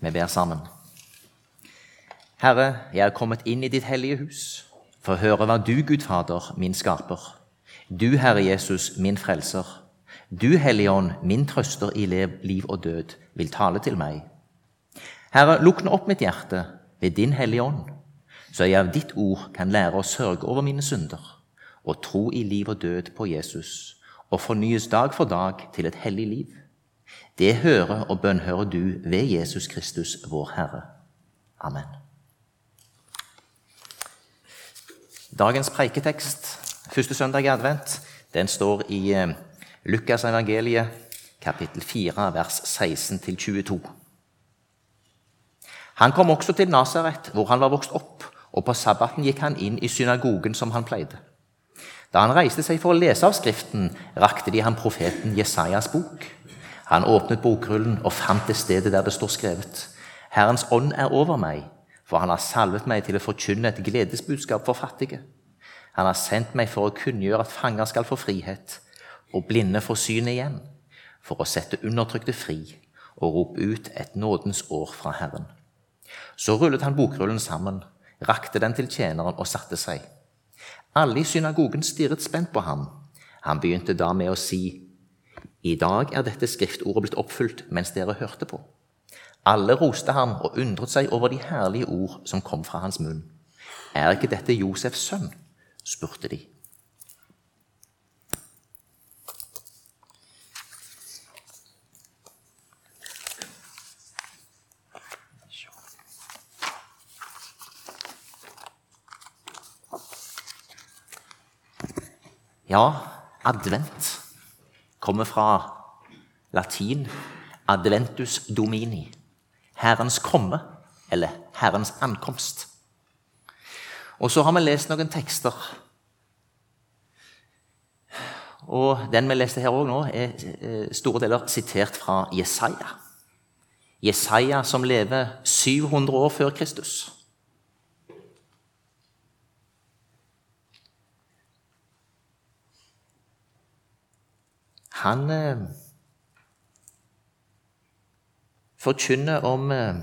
Vi ber sammen. Herre, jeg er kommet inn i ditt hellige hus for å høre hva du, Gud Fader, min skaper, du, Herre Jesus, min frelser, du, Hellige Ånd, min trøster i liv og død, vil tale til meg. Herre, lukk nå opp mitt hjerte ved din Hellige Ånd, så jeg av ditt ord kan lære å sørge over mine synder og tro i liv og død på Jesus og fornyes dag for dag til et hellig liv. Det hører og bønnhører du ved Jesus Kristus, vår Herre. Amen. Dagens preiketekst, første søndag i advent, den står i eh, Lukas evangeliet, kapittel 4, vers 16-22. Han kom også til Nasaret, hvor han var vokst opp, og på sabbaten gikk han inn i synagogen som han pleide. Da han reiste seg for å lese av Skriften, rakte de ham profeten Jesajas bok. Han åpnet bokrullen og fant det stedet der det står skrevet. Herrens ånd er over meg, for han har salvet meg til å forkynne et gledesbudskap for fattige. Han har sendt meg for å kunngjøre at fanger skal få frihet, og blinde få syn igjen, for å sette undertrykte fri og rope ut et nådens år fra Herren. Så rullet han bokrullen sammen, rakte den til tjeneren og satte seg. Alle i synagogen stirret spent på ham. Han begynte da med å si, i dag er dette skriftordet blitt oppfylt mens dere hørte på. Alle roste ham og undret seg over de herlige ord som kom fra hans munn. Er ikke dette Josefs sønn? spurte de. Ja, advent kommer fra latin 'adventus domini', Herrens komme, eller Herrens ankomst. Og så har vi lest noen tekster. Og den vi leste her òg nå, er eh, store deler sitert fra Jesaja. Jesaja som lever 700 år før Kristus. Han eh, forkynner om eh,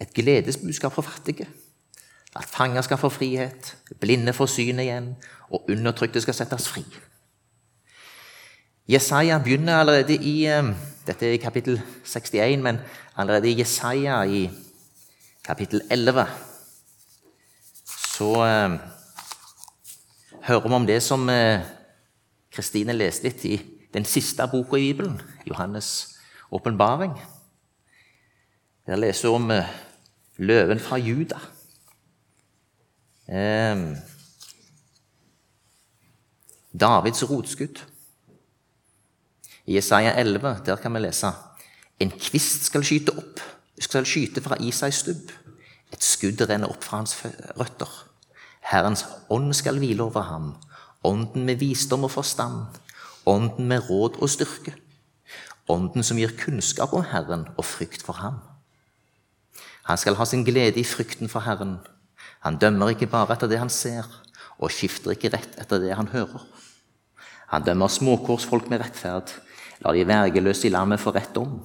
et gledesbudskap for fattige. At fanger skal få frihet, blinde får syn igjen, og undertrykte skal settes fri. Jesaja begynner allerede i eh, Dette er i kapittel 61, men allerede i Jesaja i kapittel 11 så hører vi om det som Kristine leste litt i den siste boka i Bibelen, Johannes' åpenbaring. Der leser hun om eh, løven fra Juda. Eh, Davids rotskudd. I Jesaja 11 der kan vi lese en kvist skal skyte opp, skal skyte fra Isais stubb. Et skudd renner opp fra hans røtter. Herrens ånd skal hvile over ham, Ånden med visdom og forstand. Ånden med råd og styrke. Ånden som gir kunnskap om Herren og frykt for ham. Han skal ha sin glede i frykten for Herren. Han dømmer ikke bare etter det han ser, og skifter ikke rett etter det han hører. Han dømmer småkorsfolk med rettferd, lar de vergeløse i landet få rett om.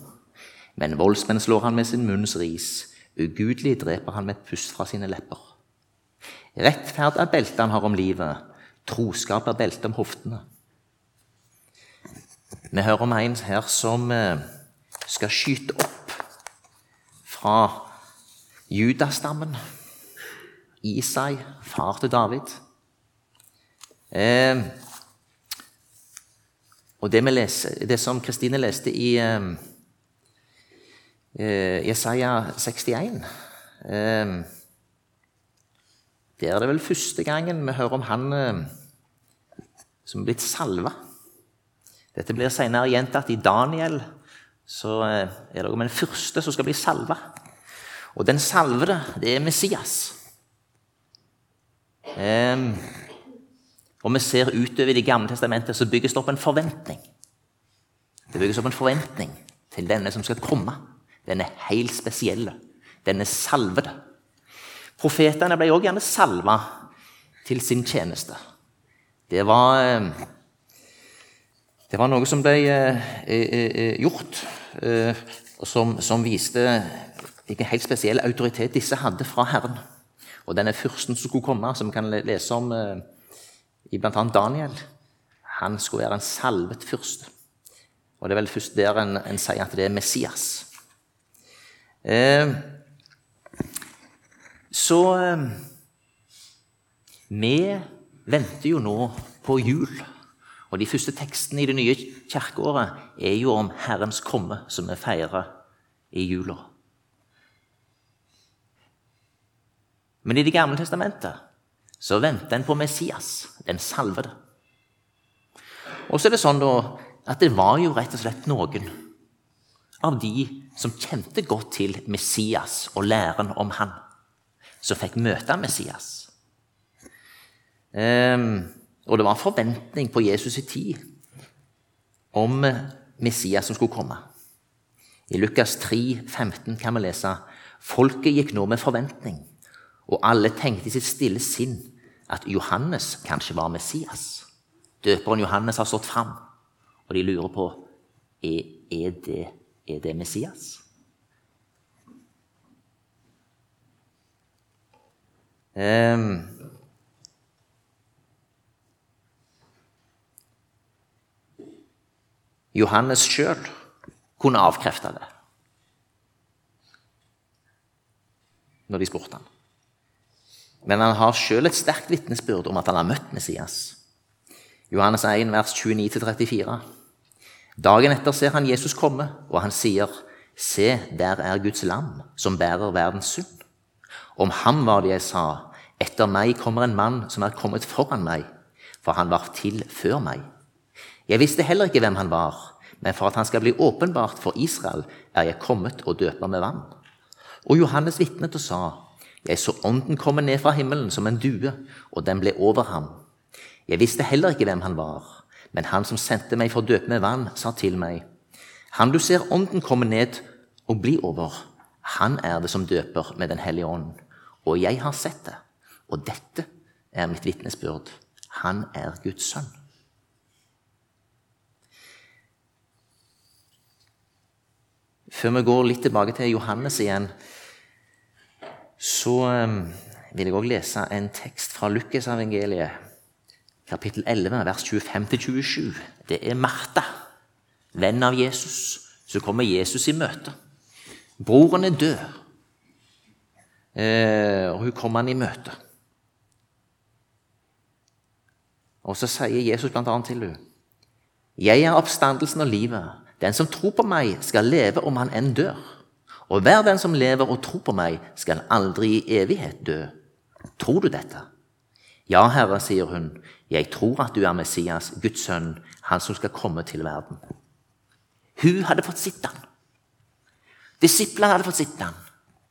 Men voldsmenn slår han med sin munns ris, ugudelig dreper han med et pust fra sine lepper. Rettferd er beltet han har om livet, Troskap er beltet om hoftene. Vi hører om en her som eh, skal skyte opp fra judastammen. Isai, far til David. Eh, og det, leser, det, som Kristine leste i eh, eh Jesaja 61 eh, Det er det vel første gangen vi hører om han eh, som er blitt salva. Dette blir senere gjentatt i Daniel. Så eh, er det om den første som skal bli salva. Og den salvede, det er Messias. Um, og vi ser utover Det gamle testamentet, så bygges det opp en forventning. Det bygges opp en forventning til denne som skal komme. Denne helt spesielle. Denne salvede. Profetene ble også gjerne salva til sin tjeneste. Det var, eh, det var noe som ble eh, eh, gjort som, som viste hvilken helt spesiell autoritet disse hadde fra Herren. Og denne fyrsten som skulle komme, som vi kan lese om i bl.a. Daniel, han skulle være en salvet fyrst. Og det er vel først der en, en sier at det er Messias. Eh, så eh, venter jo nå på jul. Og de første tekstene i det nye kirkeåret er jo om Herrens komme, som vi feirer i jula. Men i Det gamle testamentet så venter en på Messias, den salvede. Og så er det sånn da, at det var jo rett og slett noen av de som kjente godt til Messias og læren om han, som fikk møte Messias. Um, og det var en forventning på Jesus' i tid om Messias som skulle komme. I Lukas 3, 15 kan vi lese folket gikk nå med forventning og alle tenkte i sitt stille sinn at Johannes kanskje var Messias. Døperen Johannes har stått fram, og de lurer på er, er, det, er det Messias. Um, Johannes sjøl kunne avkrefte det når de spurte han. Men han har sjøl et sterkt vitnesbyrd om at han har møtt Messias. Johannes 1, vers 29-34. Dagen etter ser han Jesus komme, og han sier, Se, der er Guds lam, som bærer verdens synd. Om ham var det jeg sa, etter meg kommer en mann som er kommet foran meg, for han var til før meg. Jeg visste heller ikke hvem han var, men for at han skal bli åpenbart for Israel, er jeg kommet og døper med vann. Og Johannes vitnet og sa, jeg så ånden komme ned fra himmelen som en due, og den ble over ham. Jeg visste heller ikke hvem han var, men han som sendte meg for å døpe med vann, sa til meg, Han du ser ånden komme ned og bli over, han er det som døper med Den hellige ånd. Og jeg har sett det, og dette er mitt vitnesbyrd. Han er Guds sønn. Før vi går litt tilbake til Johannes igjen, så ehm, vil jeg òg lese en tekst fra Lukkasevangeliet, kapittel 11, vers 25-27. Det er Martha, venn av Jesus, som kommer Jesus i møte. Broren er død, eh, og hun kommer han i møte. Og så sier Jesus bl.a. til henne Jeg er oppstandelsen og livet. Den som tror på meg, skal leve om han enn dør. Og hver den som lever og tror på meg, skal aldri i evighet dø. Tror du dette? Ja, Herre, sier hun, jeg tror at du er Messias, Guds sønn, han som skal komme til verden. Hun hadde fått sitt han. Disiplene hadde fått sitt han.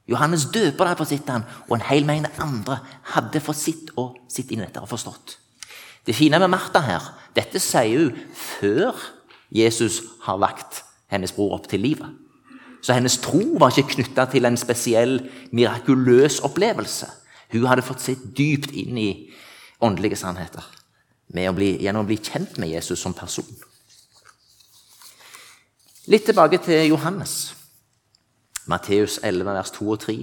Johannes døper hadde fått sitt han, og en hel mengde andre hadde fått sitt og sitt inn i dette og forstått. Det fine med Martha her, dette sier hun før Jesus har vakt hennes bror opp til livet. Så hennes tro var ikke knytta til en spesiell mirakuløs opplevelse. Hun hadde fått se dypt inn i åndelige sannheter å bli, gjennom å bli kjent med Jesus som person. Litt tilbake til Johannes. Matteus 11, vers 2 og 3.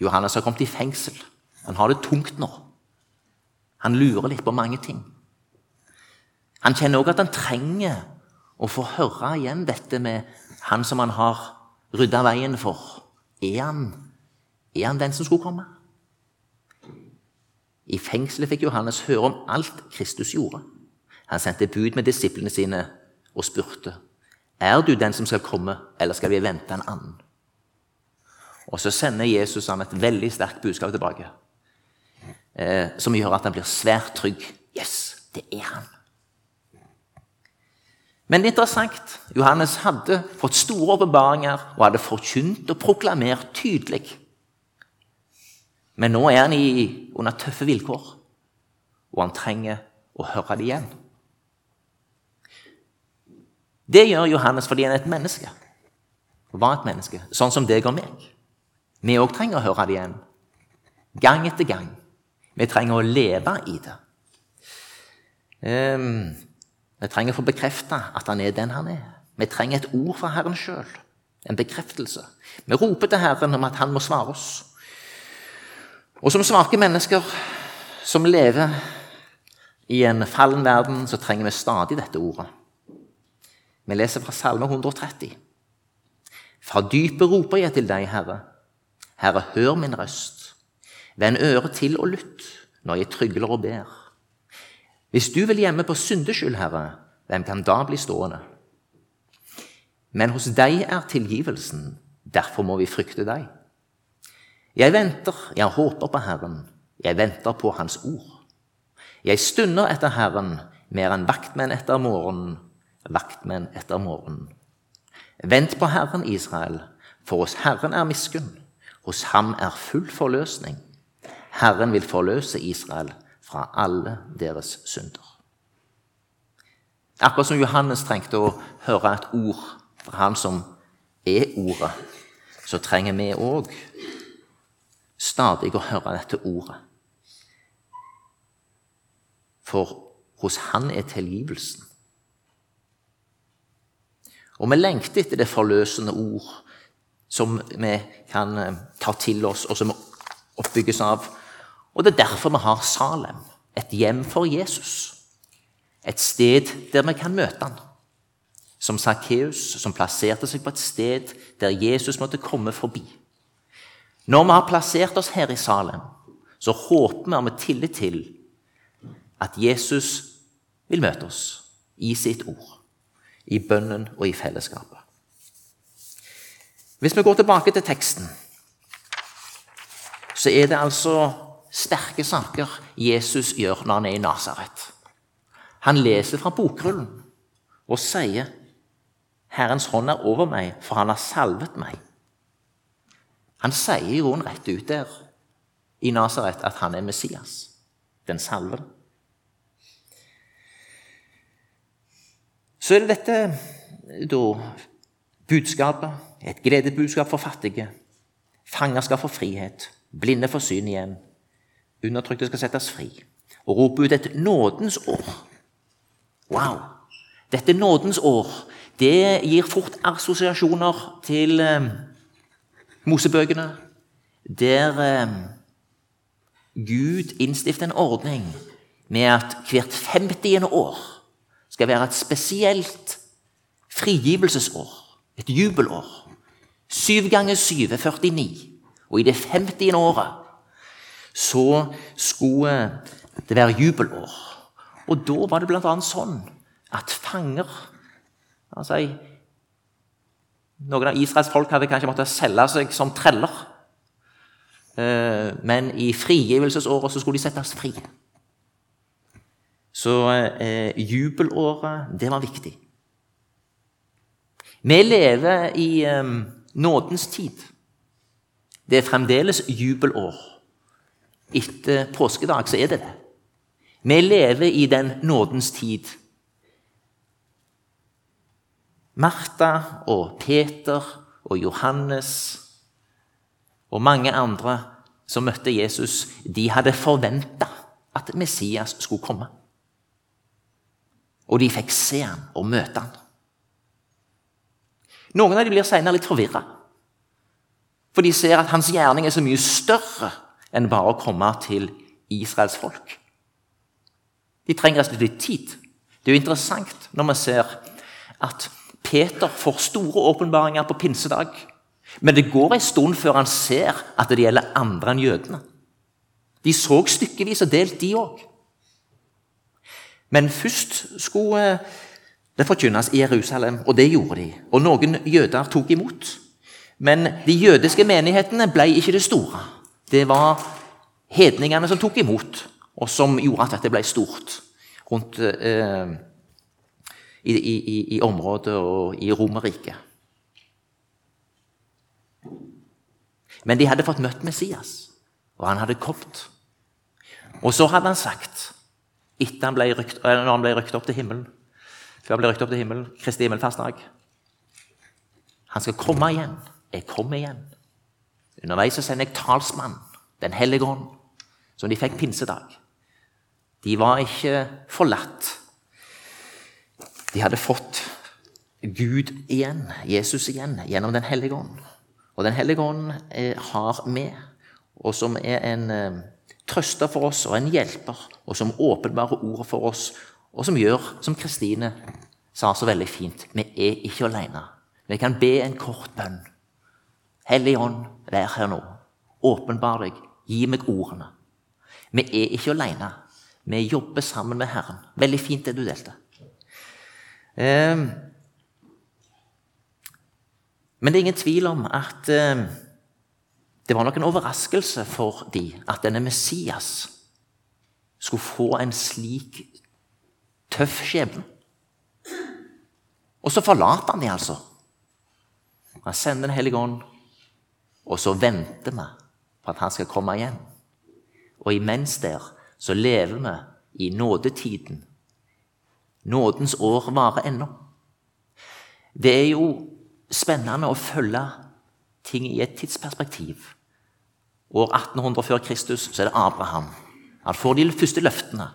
Johannes har kommet i fengsel. Han har det tungt nå. Han lurer litt på mange ting. Han kjenner òg at han trenger å få høre igjen dette med han som han har rydda veien for, er han, er han den som skulle komme? I fengselet fikk Johannes høre om alt Kristus gjorde. Han sendte bud med disiplene sine og spurte er du den som skal komme, eller skal vi vente en annen? Og så sender Jesus ham et veldig sterkt budskap tilbake, eh, som gjør at han blir svært trygg. Yes, det er han. Men er interessant. Johannes hadde fått store åpenbaringer og hadde forkynt og proklamert tydelig. Men nå er han i, under tøffe vilkår, og han trenger å høre det igjen. Det gjør Johannes fordi han er et menneske. Og var et menneske, sånn som deg og meg. Vi òg trenger å høre det igjen. Gang etter gang. Vi trenger å leve i det. Um, vi trenger å få bekrefta at han er den han er. Vi trenger et ord fra Herren sjøl. En bekreftelse. Vi roper til Herren om at Han må svare oss. Og som svake mennesker som lever i en fallen verden, så trenger vi stadig dette ordet. Vi leser fra Salme 130. Fra dypet roper jeg til deg, Herre. Herre, hør min røst. Vend øret til og lytt når jeg trygler og ber. Hvis du vil gjemme på syndeskyld, Herre, hvem kan da bli stående? Men hos deg er tilgivelsen, derfor må vi frykte deg. Jeg venter, jeg håper på Herren, jeg venter på Hans ord. Jeg stunder etter Herren mer enn vaktmenn etter morgenen, vaktmenn etter morgenen. Vent på Herren, Israel, for hos Herren er miskunn, hos ham er full forløsning. Herren vil forløse Israel fra alle deres synder. Akkurat som Johannes trengte å høre et ord fra han som er Ordet, så trenger vi òg stadig å høre dette ordet. For hos Han er tilgivelsen. Og vi lengter etter det forløsende ord som vi kan eh, ta til oss, og som oppbygges av. Og det er derfor vi har Salem, et hjem for Jesus. Et sted der vi kan møte han. Som Sakkeus, som plasserte seg på et sted der Jesus måtte komme forbi. Når vi har plassert oss her i Salem, så håper vi med tillit til at Jesus vil møte oss i sitt ord, i bønnen og i fellesskapet. Hvis vi går tilbake til teksten, så er det altså sterke saker Jesus gjør når han er i Nasaret. Han leser fra bokrullen og sier, 'Herrens hånd er over meg, for han har salvet meg.' Han sier i grunnen rett ut der i Nasaret at han er Messias, den salvede. Så er det dette da, budskapet, et gledebudskap for fattige. Fanger skal få frihet, blinde får syn igjen, undertrykte skal settes fri. Og rope ut et nådens år Wow! Dette nådens år det gir fort assosiasjoner til eh, Mosebøkene, der eh, Gud innstifter en ordning med at hvert 50. år skal være et spesielt frigivelsesår, et jubelår. Syv ganger syv er 49, og i det 50. året så skulle det være jubelår. Og da var det bl.a. sånn at fanger altså, Noen av Israels folk hadde kanskje måttet selge seg som treller. Eh, men i frigivelsesåret så skulle de settes fri. Så eh, jubelåret, det var viktig. Vi lever i eh, nådens tid. Det er fremdeles jubelår. Etter påskedag så er det det. Vi lever i den nådens tid. Martha og Peter og Johannes og mange andre som møtte Jesus, de hadde forventa at Messias skulle komme. Og de fikk se han og møte han. Noen av dem blir senere litt forvirra. For de ser at hans gjerning er så mye større enn bare å komme til Israels folk. De trenger rett litt tid. Det er jo interessant når vi ser at Peter får store åpenbaringer på pinsedag. Men det går en stund før han ser at det gjelder andre enn jødene. De så stykkevis og delt, de òg. Men først skulle eh, det forkynnes i Jerusalem, og det gjorde de. Og noen jøder tok imot. Men de jødiske menighetene ble ikke det store. Det var hedningene som tok imot og som gjorde at dette ble stort rundt eh, i, i, i, området og i Romerriket. Men de hadde fått møtt Messias, og han hadde kommet. Og så hadde han sagt, etter han ble rykt, når han ble rykt opp til himmelen før han ble rykt opp til himmelen, Kristi himmelfartsdag Han skal komme igjen. Jeg kommer igjen. Underveis så sender jeg talsmann, Den hellige ånd, som de fikk pinsedag. De var ikke forlatt. De hadde fått Gud igjen, Jesus igjen, gjennom Den hellige ånd. Og Den hellige ånd eh, har med, og som er en eh, trøster for oss og en hjelper, og som åpenbarer ordet for oss, og som gjør, som Kristine sa så veldig fint, vi er ikke alene. Vi kan be en kort bønn. Hellig ånd, vær her nå. Åpenbar deg. Gi meg ordene. Vi er ikke alene. Vi jobber sammen med Herren. Veldig fint det du delte. Eh, men det er ingen tvil om at eh, det var nok en overraskelse for de at denne Messias skulle få en slik tøff skjebne. Og så forlater han de altså. Han sender Den hellige ånd, og så venter vi på at han skal komme igjen. Og imens der så lever vi i nådetiden. Nådens år varer ennå. Det er jo spennende å følge ting i et tidsperspektiv. År 1800 før Kristus så er det Abraham. Han får de første løftene.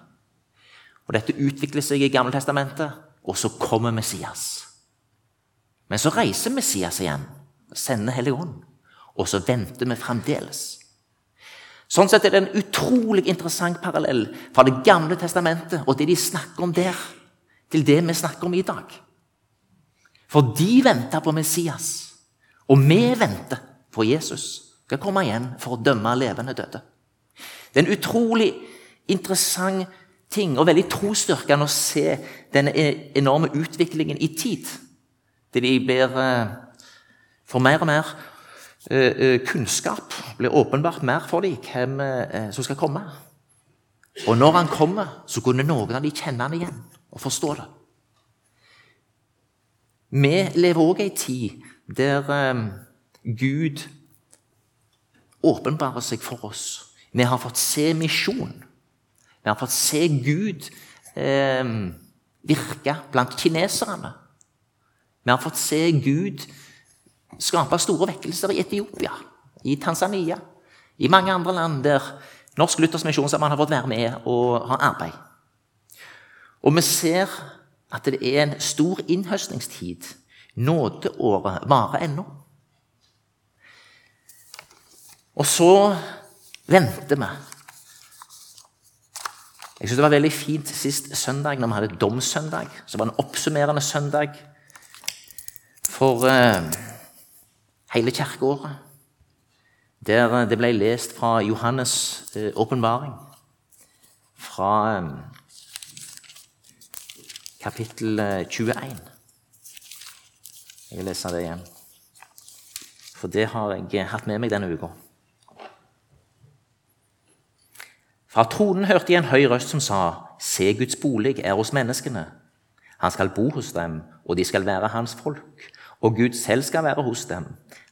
Og Dette utvikler seg i Gammeltestamentet, og så kommer Messias. Men så reiser Messias igjen, sender Hellig Ånd, og så venter vi fremdeles. Sånn sett er det en utrolig interessant parallell fra Det gamle testamentet og det de snakker om der, til det vi snakker om i dag. For de venter på Messias, og vi venter på Jesus skal komme igjen for å dømme levende døde. Det er en utrolig interessant ting og veldig trosstyrkende å se denne e- enorme utviklingen i tid. Det de blir eh, For mer og mer kunnskap blir åpenbart mer for dem hvem som skal komme. Og når han kommer, så kunne noen av dem kjenne han igjen og forstå det. Vi lever òg ei tid der Gud åpenbarer seg for oss. Vi har fått se misjon. Vi har fått se Gud eh, virke blant kineserne. Vi har fått se Gud skape store vekkelser i Etiopia, i Tanzania, i mange andre land der Norsk Luthers Misjonsarbeid har fått være med og ha arbeid. Og vi ser at det er en stor innhøstningstid. Nådeåret varer ennå. Og så venter vi. Jeg synes Det var veldig fint sist søndag, når vi hadde domssøndag. Så var det en oppsummerende søndag for uh, hele kirkeåret. Der det ble lest fra Johannes' uh, åpenbaring. Fra um, kapittel 21. Eh, jeg vil lese det igjen. For det har jeg hatt med meg denne uka. Fra tronen hørte jeg en høy røst som sa, Se, Guds bolig er hos menneskene. Han skal bo hos dem, og de skal være hans folk. Og Gud selv skal være hos dem.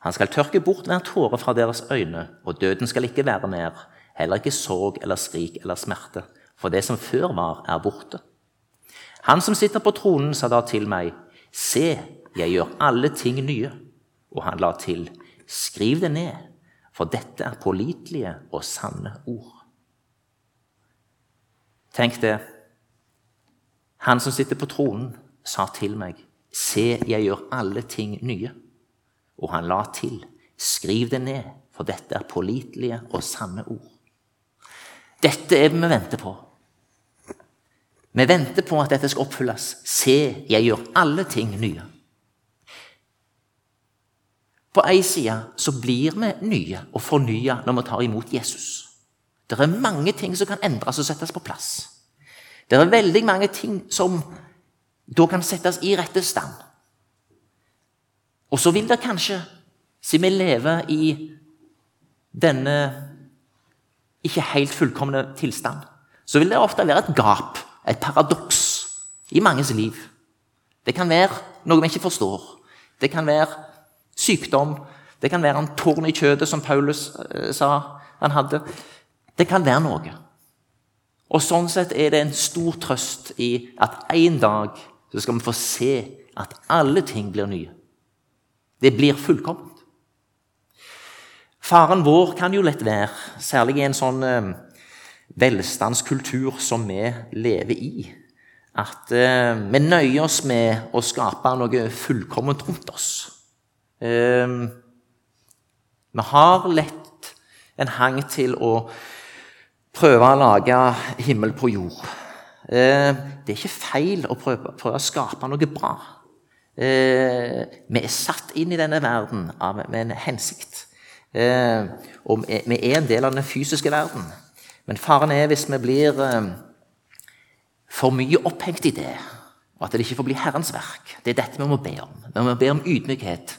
Han skal tørke bort hver tåre fra deres øyne, og døden skal ikke være mer, heller ikke sorg eller skrik eller smerte, for det som før var, er borte. Han som sitter på tronen, sa da til meg, Se, jeg gjør alle ting nye. Og han la til, Skriv det ned, for dette er pålitelige og sanne ord. Tenk det. Han som sitter på tronen, sa til meg, Se, jeg gjør alle ting nye. Og han la til, Skriv det ned, for dette er pålitelige og sanne ord. Dette er det vi venter på. Vi venter på at dette skal oppfylles. Se, jeg gjør alle ting nye. På én side så blir vi nye og fornya når vi tar imot Jesus. Det er mange ting som kan endres og settes på plass. Det er veldig mange ting som da kan settes i rette stand. Og så vil det kanskje, siden vi lever i denne ikke helt fullkomne tilstand, så vil det ofte være et gap et paradoks i manges liv. Det kan være noe vi ikke forstår. Det kan være sykdom. Det kan være en tårn i kjødet, som Paulus eh, sa han hadde. Det kan være noe. Og Sånn sett er det en stor trøst i at en dag så skal vi få se at alle ting blir nye. Det blir fullkomment. Faren vår kan jo lett være, særlig i en sånn eh, velstandskultur som vi lever i, at eh, vi nøyer oss med å skape noe fullkomment rundt oss. Eh, vi har lett en hang til å prøve å lage himmel på jord. Det er ikke feil å prøve, prøve å skape noe bra. Eh, vi er satt inn i denne verden med en hensikt. Eh, og vi er en del av den fysiske verden. Men faren er hvis vi blir for mye opphengt i det, og at det ikke får bli Herrens verk. Det er dette vi må be om. Vi må be om ydmykhet.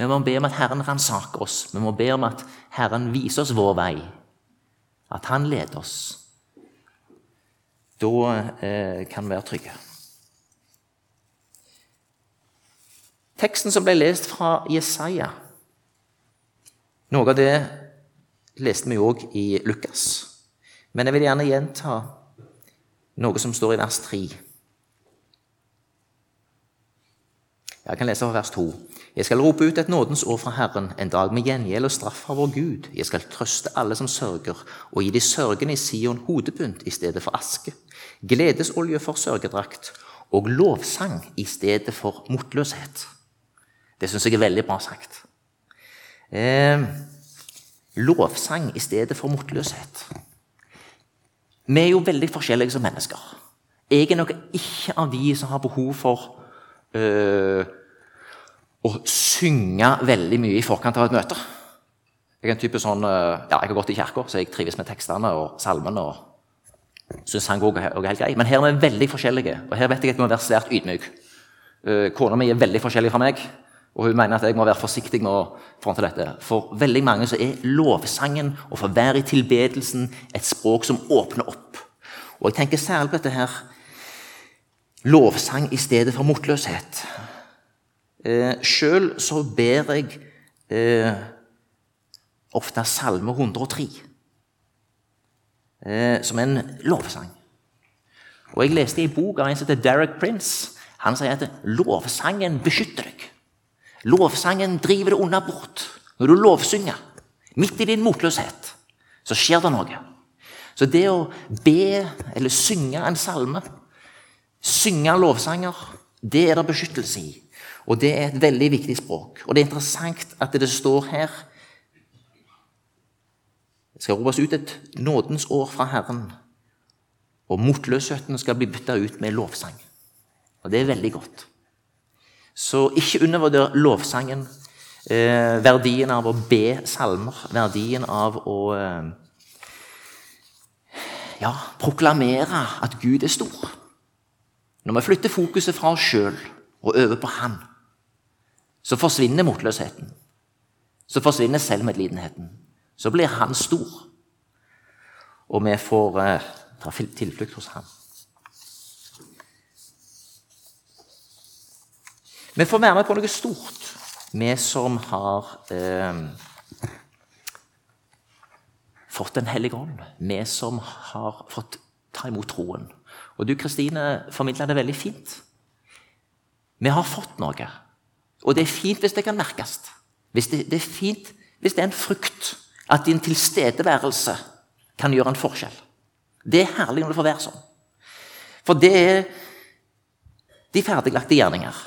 Vi må be om at Herren ransaker oss. Vi må be om at Herren viser oss vår vei. At Han leder oss. Da eh, kan vi være trygge. Teksten som ble lest fra Jesaja Noe av det leste vi òg i Lukas. Men jeg vil gjerne gjenta noe som står i vers 3. Jeg kan lese fra vers 2. Jeg skal rope ut et nådens år fra Herren, en dag med gjengjeld og straff fra vår Gud. Jeg skal trøste alle som sørger, og gi de sørgende i Sion hodepynt i stedet for aske, gledesolje for sørgedrakt og lovsang i stedet for motløshet. Det syns jeg er veldig bra sagt. Eh, lovsang i stedet for motløshet. Vi er jo veldig forskjellige som mennesker. Jeg er nok ikke av de som har behov for øh, å synge veldig mye i forkant av et møte. Jeg er en type sånn, øh, ja, jeg har gått i kirka, så jeg trives med tekstene og salmene. og synes sang også er helt grei. Men her er vi veldig forskjellige, og her vet jeg at jeg må være svært ydmyk. Uh, Kona mi er veldig forskjellig fra meg, og hun mener at jeg må være forsiktig med å fronte dette. For veldig mange så er lovsangen og for være i tilbedelsen et språk som åpner opp. Og jeg tenker særlig på dette her lovsang i stedet for motløshet. Eh, Sjøl så ber jeg eh, ofte Salme 103 eh, som en lovsang. Og Jeg leste i boka en som heter Derek Prince. Han sier at lovsangen beskytter deg. Lovsangen driver det onde bort. Når du lovsynger, midt i din motløshet, så skjer det noe. Så det å be eller synge en salme, synge lovsanger, det er det beskyttelse i. Og det er et veldig viktig språk. Og det er interessant at det står her Det skal ropes ut et nådens år fra Herren, og motløsheten skal bli bytta ut med lovsang. Og det er veldig godt. Så ikke undervurder lovsangen. Eh, verdien av å be salmer. Verdien av å eh, ja, proklamere at Gud er stor. Når vi flytter fokuset fra oss sjøl og over på Han, så forsvinner motløsheten. Så forsvinner selvmedlidenheten. Så blir Han stor. Og vi får eh, tilflukt hos Han. Vi får være med på noe stort, vi som har eh, fått Den hellige ånd. Vi som har fått ta imot troen. Og du, Kristine, formidla det veldig fint. Vi har fått noe. Og det er fint hvis det kan merkes. Hvis det, det, er fint hvis det er en frukt. At din tilstedeværelse kan gjøre en forskjell. Det er herlig når det får være sånn. For det er de ferdiglagte gjerninger.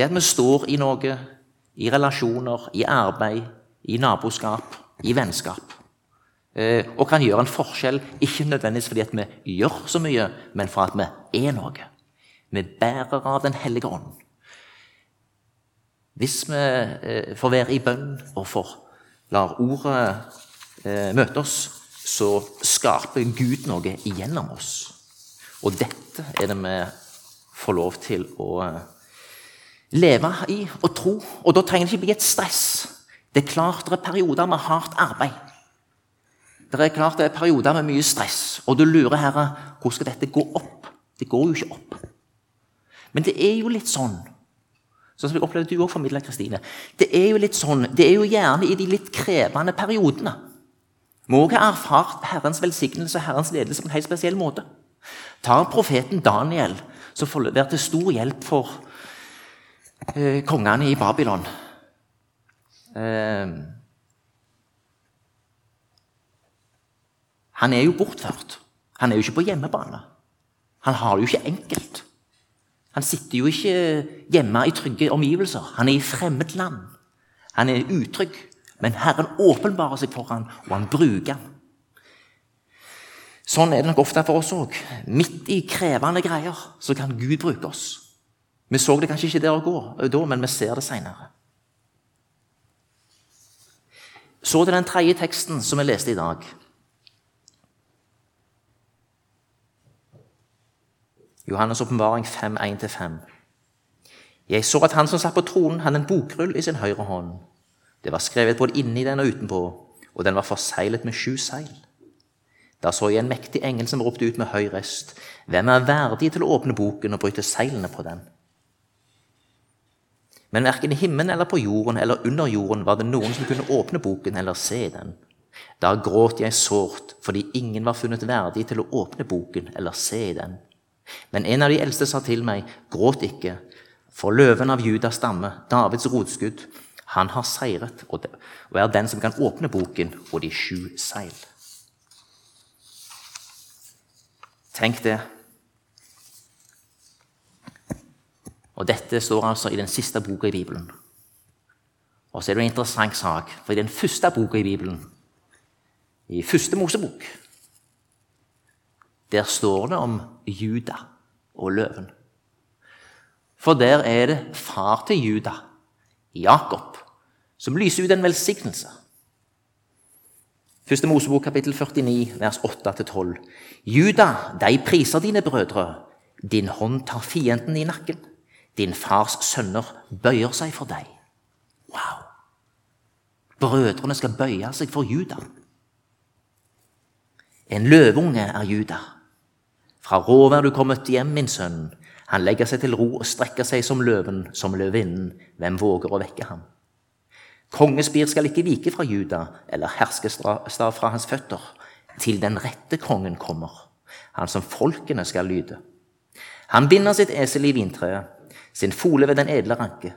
Det at vi står i noe, i relasjoner, i arbeid, i naboskap, i vennskap. Eh, og kan gjøre en forskjell, ikke nødvendigvis fordi at vi gjør så mye, men for at vi er noe. Vi bærer av Den hellige ånd. Hvis vi eh, får være i bønn og får lar ordet eh, møte oss, så skaper Gud noe igjennom oss. Og dette er det vi får lov til å leve i og tro. Og da trenger det ikke bli et stress. Det er klart det er perioder med hardt arbeid. Det er klart det er perioder med mye stress, og du lurer herre, hvor skal dette gå opp? Det går jo ikke opp. Men det er jo litt sånn Sånn som jeg opplevde du òg formidla, Kristine. Det er jo litt sånn, det er jo gjerne i de litt krevende periodene. Må ha erfart Herrens velsignelse og Herrens ledelse på en helt spesiell måte. Ta profeten Daniel, som får være til stor hjelp for eh, kongene i Babylon. Eh, han er jo bortført. Han er jo ikke på hjemmebane. Han har det jo ikke enkelt. Han sitter jo ikke hjemme i trygge omgivelser. Han er i fremmed land. Han er utrygg. Men Herren åpenbarer seg for ham, og han bruker ham. Sånn er det nok ofte for oss òg. Midt i krevende greier så kan Gud bruke oss. Vi så det kanskje ikke der og går, da, men vi ser det seinere. Så til den tredje teksten som vi leste i dag. Johannes' åpenbaring 5, 1-5. Jeg så at han som satt på tronen, hadde en bokrull i sin høyre hånd. Det var skrevet både inni den og utenpå, og den var forseglet med sju seil. Da så jeg en mektig engel som ropte ut med høy røst, Hvem er verdig til å åpne boken og bryte seilene på den? Men verken i himmelen eller på jorden eller under jorden var det noen som kunne åpne boken eller se den. Da gråt jeg sårt fordi ingen var funnet verdig til å åpne boken eller se den. Men en av de eldste sa til meg, gråt ikke, for løven av Judas stamme, Davids rotskudd, han har seiret og er den som kan åpne boken og de sju seil. Tenk det. Og dette står altså i den siste boka i Bibelen. Og så er det en interessant sak, for i den første boka i Bibelen, i første Mosebok, der står det om Juda og løven. For der er det far til Juda, Jakob, som lyser ut en velsignelse. Første Mosebok kapittel 49, vers 8-12. Juda, de priser dine brødre. Din hånd tar fienden i nakken. Din fars sønner bøyer seg for deg. Wow! Brødrene skal bøye seg for Juda. En løveunge er Juda. Fra rov er du kommet hjem, min sønn. Han legger seg til ro og strekker seg som løven, som løvinnen. Hvem våger å vekke ham? Kongespir skal ikke vike fra Juda, eller herskestav fra hans føtter, til den rette kongen kommer, han som folkene skal lyde. Han binder sitt esel i vintreet, sin fole ved den edle ranke.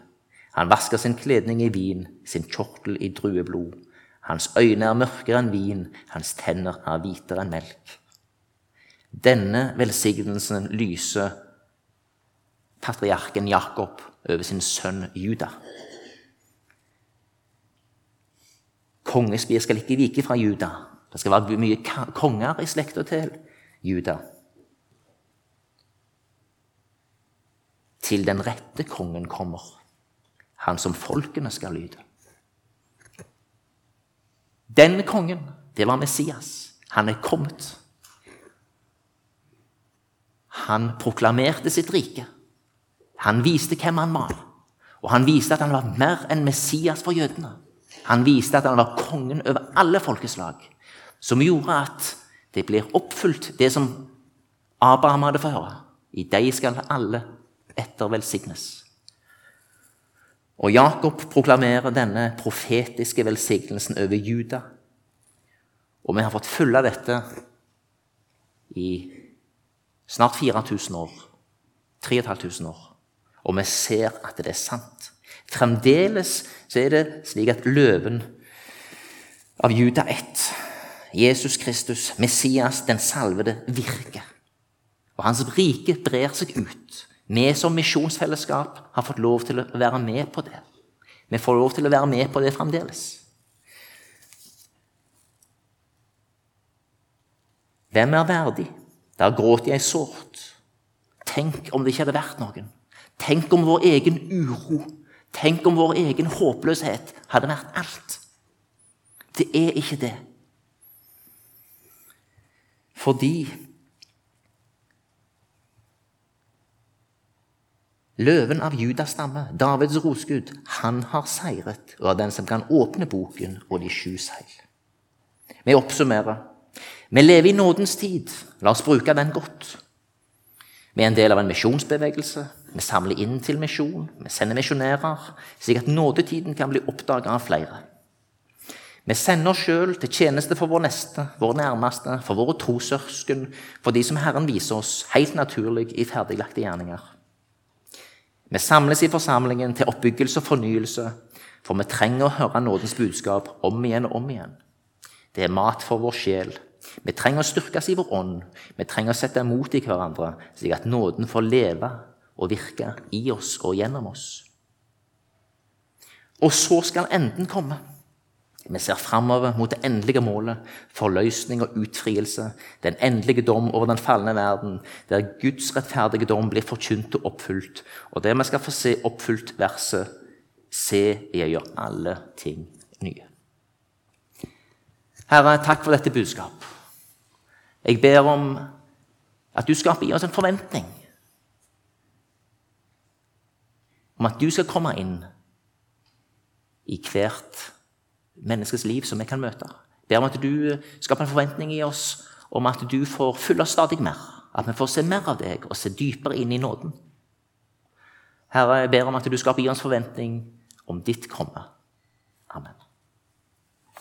Han vasker sin kledning i vin, sin kjortel i drueblod. Hans øyne er mørkere enn vin, hans tenner er hvitere enn melk. Denne velsignelsen lyser patriarken Jakob over sin sønn Juda. Kongespir skal ikke vike fra Juda. Det skal være mye konger i slekta til Juda. Til den rette kongen kommer, han som folkene skal lyde. Den kongen, det var Messias. Han er kommet. Han proklamerte sitt rike. Han viste hvem han var, og han viste at han var mer enn Messias for jødene. Han viste at han var kongen over alle folkeslag, som gjorde at det blir oppfylt, det som Abraham hadde fått høre. I deg skal alle etter velsignes. Og Jakob proklamerer denne profetiske velsignelsen over Juda. Og vi har fått følge dette i snart 4000 år. 3500 år. Og vi ser at det er sant. Fremdeles så er det slik at løven av Juda 1, Jesus Kristus, Messias, den salvede, virker. Og hans rike brer seg ut. Vi som misjonsfellesskap har fått lov til å være med på det. Vi får lov til å være med på det fremdeles. Hvem er verdig? Der gråter jeg sårt. Tenk om det ikke hadde vært noen. Tenk om vår egen uro Tenk om vår egen håpløshet hadde vært alt. Det er ikke det. Fordi Løven av Judas stamme, Davids rosgud, han har seiret og er den som kan åpne boken og de sju seil. Vi oppsummerer. Vi lever i nådens tid. La oss bruke den godt. Vi er en del av en misjonsbevegelse. Vi samler inn til misjon. Vi sender misjonærer, slik at nådetiden kan bli oppdaget av flere. Vi sender oss sjøl til tjeneste for vår neste, vår nærmeste, for våre trossøsken, for de som Herren viser oss helt naturlig i ferdiglagte gjerninger. Vi samles i forsamlingen til oppbyggelse og fornyelse, for vi trenger å høre nådens budskap om igjen og om igjen. Det er mat for vår sjel, Vi trenger å styrkes i vår ånd. Vi trenger å sette mot i hverandre, slik at nåden får leve og virke i oss og gjennom oss. Og så skal enden komme. Vi ser framover mot det endelige målet, forløsning og utfrielse, den endelige dom over den falne verden, der Guds rettferdige dom blir forkynt og oppfylt, og der vi skal få se oppfylt verset Se, jeg gjør alle ting nye. Herre, takk for dette budskap. Jeg ber om at du skaper i oss en forventning om at du skal komme inn i hvert menneskes liv som vi kan møte. Ber om at du skaper en forventning i oss om at du får fylle oss stadig mer. At vi får se mer av deg og se dypere inn i nåden. Herre, jeg ber om at du skaper i oss forventning om ditt komme. Amen.